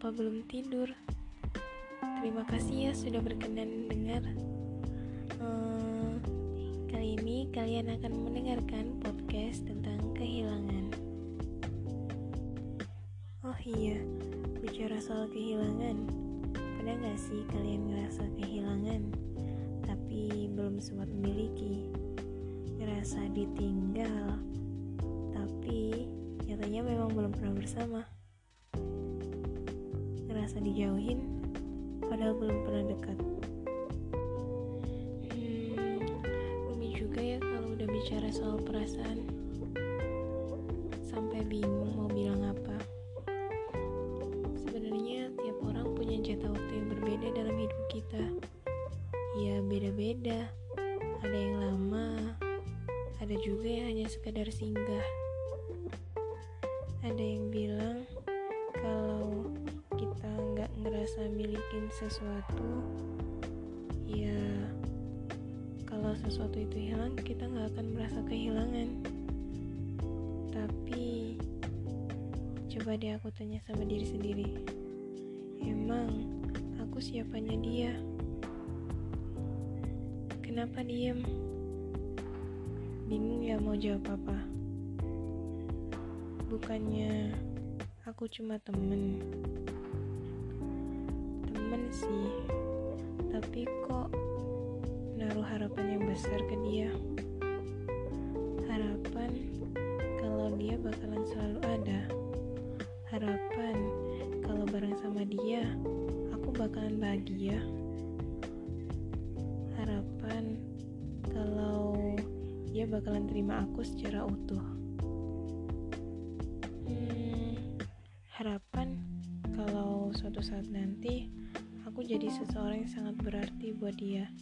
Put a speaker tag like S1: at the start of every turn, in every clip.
S1: Apa belum tidur? Terima kasih ya sudah berkenan dengar. Hmm, kali ini kalian akan mendengarkan podcast tentang kehilangan. Oh iya, bicara soal kehilangan, pernah gak sih kalian ngerasa kehilangan, tapi belum sempat memiliki? Ngerasa ditinggal, tapi nyatanya memang belum pernah bersama. Ngerasa dijauhin padahal belum pernah dekat. Hmm, rumit juga ya kalau udah bicara soal perasaan. Sampai bingung mau bilang apa. Sebenarnya tiap orang punya jatah waktu yang berbeda dalam hidup kita. Ya beda-beda. Ada yang lama ada juga yang hanya sekedar singgah ada yang bilang kalau kita nggak ngerasa milikin sesuatu ya kalau sesuatu itu hilang kita nggak akan merasa kehilangan. Tapi coba deh aku tanya sama diri sendiri. Emang aku siapanya dia? Kenapa diem? Bingung ya mau jawab apa bukannya aku cuma temen. Temen sih tapi kok naruh harapan yang besar ke dia? Harapan kalau dia bakalan selalu ada. Harapan kalau bareng sama dia aku bakalan bahagia. Harapan kalau dia bakalan terima aku secara utuh harapan kalau suatu saat nanti aku jadi seseorang yang sangat berarti buat dia.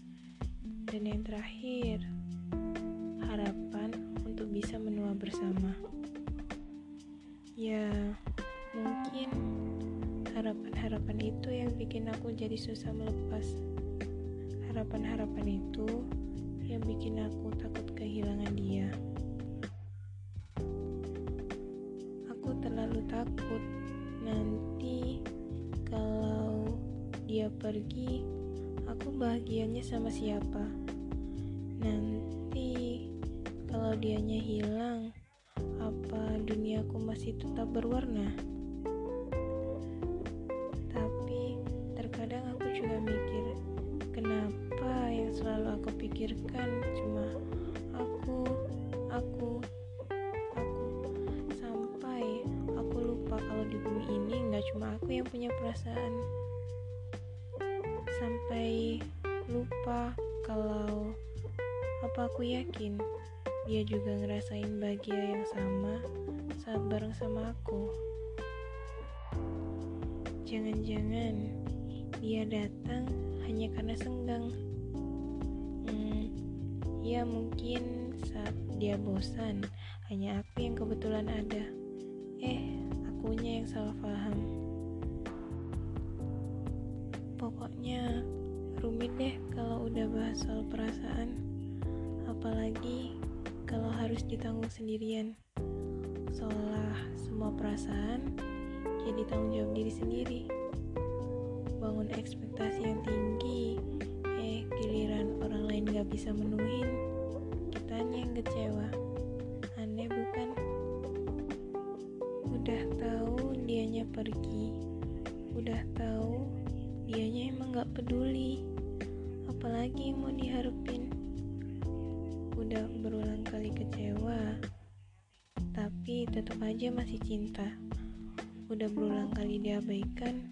S1: Dan yang terakhir, harapan untuk bisa menua bersama. Ya, mungkin harapan-harapan itu yang bikin aku jadi susah melepas. Harapan-harapan itu yang bikin aku takut kehilangan dia pergi aku bahagianya sama siapa? Nanti kalau dianya hilang apa duniaku masih tetap berwarna? Tapi terkadang aku juga mikir kenapa yang selalu aku pikirkan cuma aku aku kalau di bumi ini nggak cuma aku yang punya perasaan sampai lupa kalau apa aku yakin dia juga ngerasain bahagia yang sama saat bareng sama aku. Jangan-jangan dia datang hanya karena senggang. Hmm, ya mungkin saat dia bosan hanya aku yang kebetulan ada. Eh akunya yang salah paham. Pokoknya rumit deh kalau udah bahas soal perasaan, apalagi kalau harus ditanggung sendirian. Seolah semua perasaan jadi tanggung jawab diri sendiri. Bangun ekspektasi yang tinggi, eh giliran orang lain gak bisa menuhin, kitanya yang kecewa. Aneh bukan? Udah tahu dianya pergi, udah tahu dianya emang gak peduli, apalagi mau diharapin. Udah berulang kali kecewa, tapi tetap aja masih cinta. Udah berulang kali diabaikan,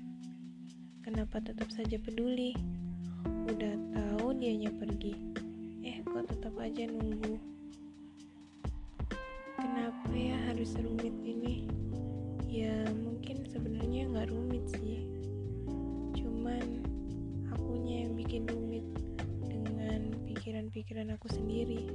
S1: kenapa tetap saja peduli? Udah tahu dianya pergi, eh kok tetap aja nunggu? Kenapa ya harus rumit ini? ya mungkin sebenarnya nggak rumit sih pikiran-pikiran aku sendiri